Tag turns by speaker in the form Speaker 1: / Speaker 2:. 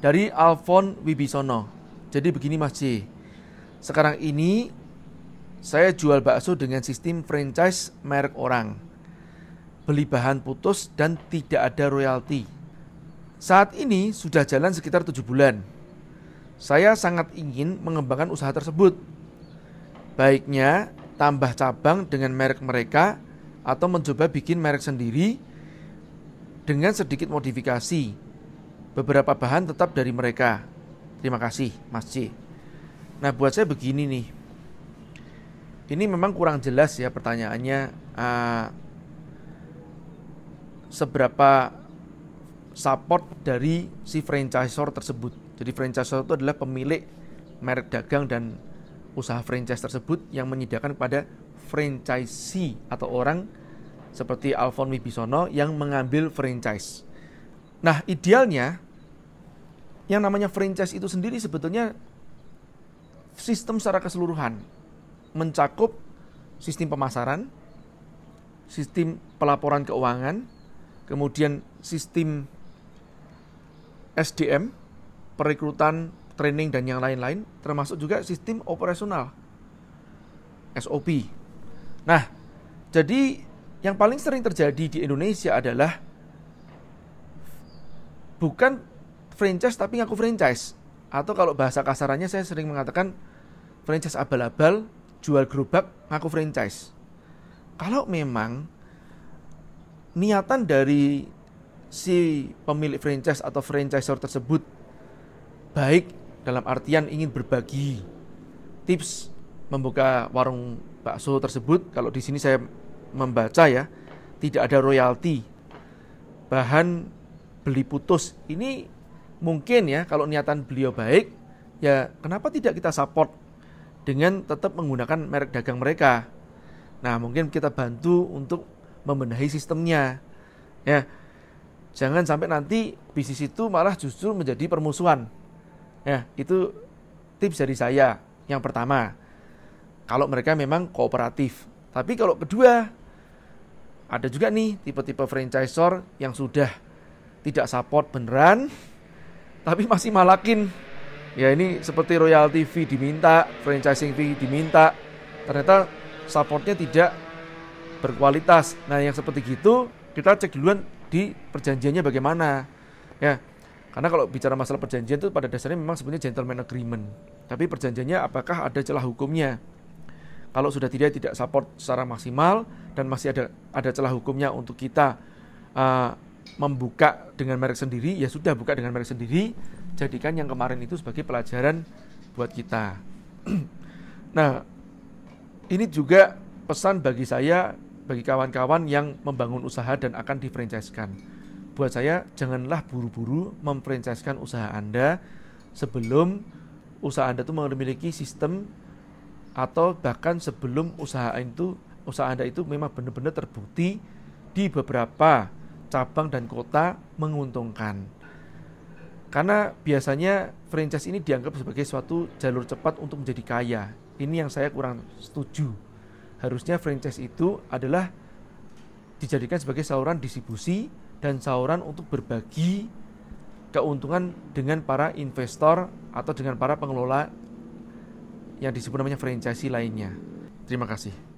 Speaker 1: Dari Alfon Wibisono. Jadi begini Mas J. Sekarang ini saya jual bakso dengan sistem franchise merek orang. Beli bahan putus dan tidak ada royalti. Saat ini sudah jalan sekitar tujuh bulan. Saya sangat ingin mengembangkan usaha tersebut. Baiknya tambah cabang dengan merek mereka atau mencoba bikin merek sendiri dengan sedikit modifikasi. Beberapa bahan tetap dari mereka. Terima kasih, Mas C. Nah, buat saya begini nih. Ini memang kurang jelas ya pertanyaannya. Uh, seberapa support dari si franchisor tersebut. Jadi franchisor itu adalah pemilik merek dagang dan usaha franchise tersebut yang menyediakan kepada franchisee atau orang seperti Alfon Wibisono yang mengambil franchise. Nah, idealnya yang namanya franchise itu sendiri sebetulnya sistem secara keseluruhan mencakup sistem pemasaran, sistem pelaporan keuangan, kemudian sistem SDM, perekrutan, training dan yang lain-lain, termasuk juga sistem operasional SOP. Nah, jadi yang paling sering terjadi di Indonesia adalah bukan franchise tapi ngaku franchise. Atau kalau bahasa kasarannya saya sering mengatakan franchise abal-abal, jual gerobak, ngaku franchise. Kalau memang niatan dari si pemilik franchise atau franchisor tersebut baik dalam artian ingin berbagi tips membuka warung bakso tersebut, kalau di sini saya membaca ya, tidak ada royalti. Bahan beli putus ini mungkin ya kalau niatan beliau baik, ya kenapa tidak kita support dengan tetap menggunakan merek dagang mereka. Nah, mungkin kita bantu untuk membenahi sistemnya. Ya. Jangan sampai nanti bisnis itu malah justru menjadi permusuhan. Ya, itu tips dari saya. Yang pertama, kalau mereka memang kooperatif. Tapi kalau kedua, ada juga nih tipe-tipe franchisor yang sudah tidak support beneran, tapi masih malakin. Ya ini seperti royalty fee diminta, franchising fee diminta, ternyata supportnya tidak berkualitas. Nah yang seperti gitu kita cek duluan di perjanjiannya bagaimana. Ya, karena kalau bicara masalah perjanjian itu pada dasarnya memang sebenarnya gentleman agreement. Tapi perjanjiannya apakah ada celah hukumnya? Kalau sudah tidak tidak support secara maksimal dan masih ada ada celah hukumnya untuk kita uh, membuka dengan merek sendiri, ya sudah buka dengan merek sendiri. Jadikan yang kemarin itu sebagai pelajaran buat kita. nah, ini juga pesan bagi saya, bagi kawan-kawan yang membangun usaha dan akan difranchisekan. Buat saya, janganlah buru-buru memfranchisekan usaha Anda sebelum usaha Anda itu memiliki sistem atau bahkan sebelum usaha itu usaha Anda itu memang benar-benar terbukti di beberapa cabang dan kota menguntungkan. Karena biasanya franchise ini dianggap sebagai suatu jalur cepat untuk menjadi kaya. Ini yang saya kurang setuju. Harusnya franchise itu adalah dijadikan sebagai saluran distribusi dan saluran untuk berbagi keuntungan dengan para investor atau dengan para pengelola yang disebut namanya franchise lainnya. Terima kasih.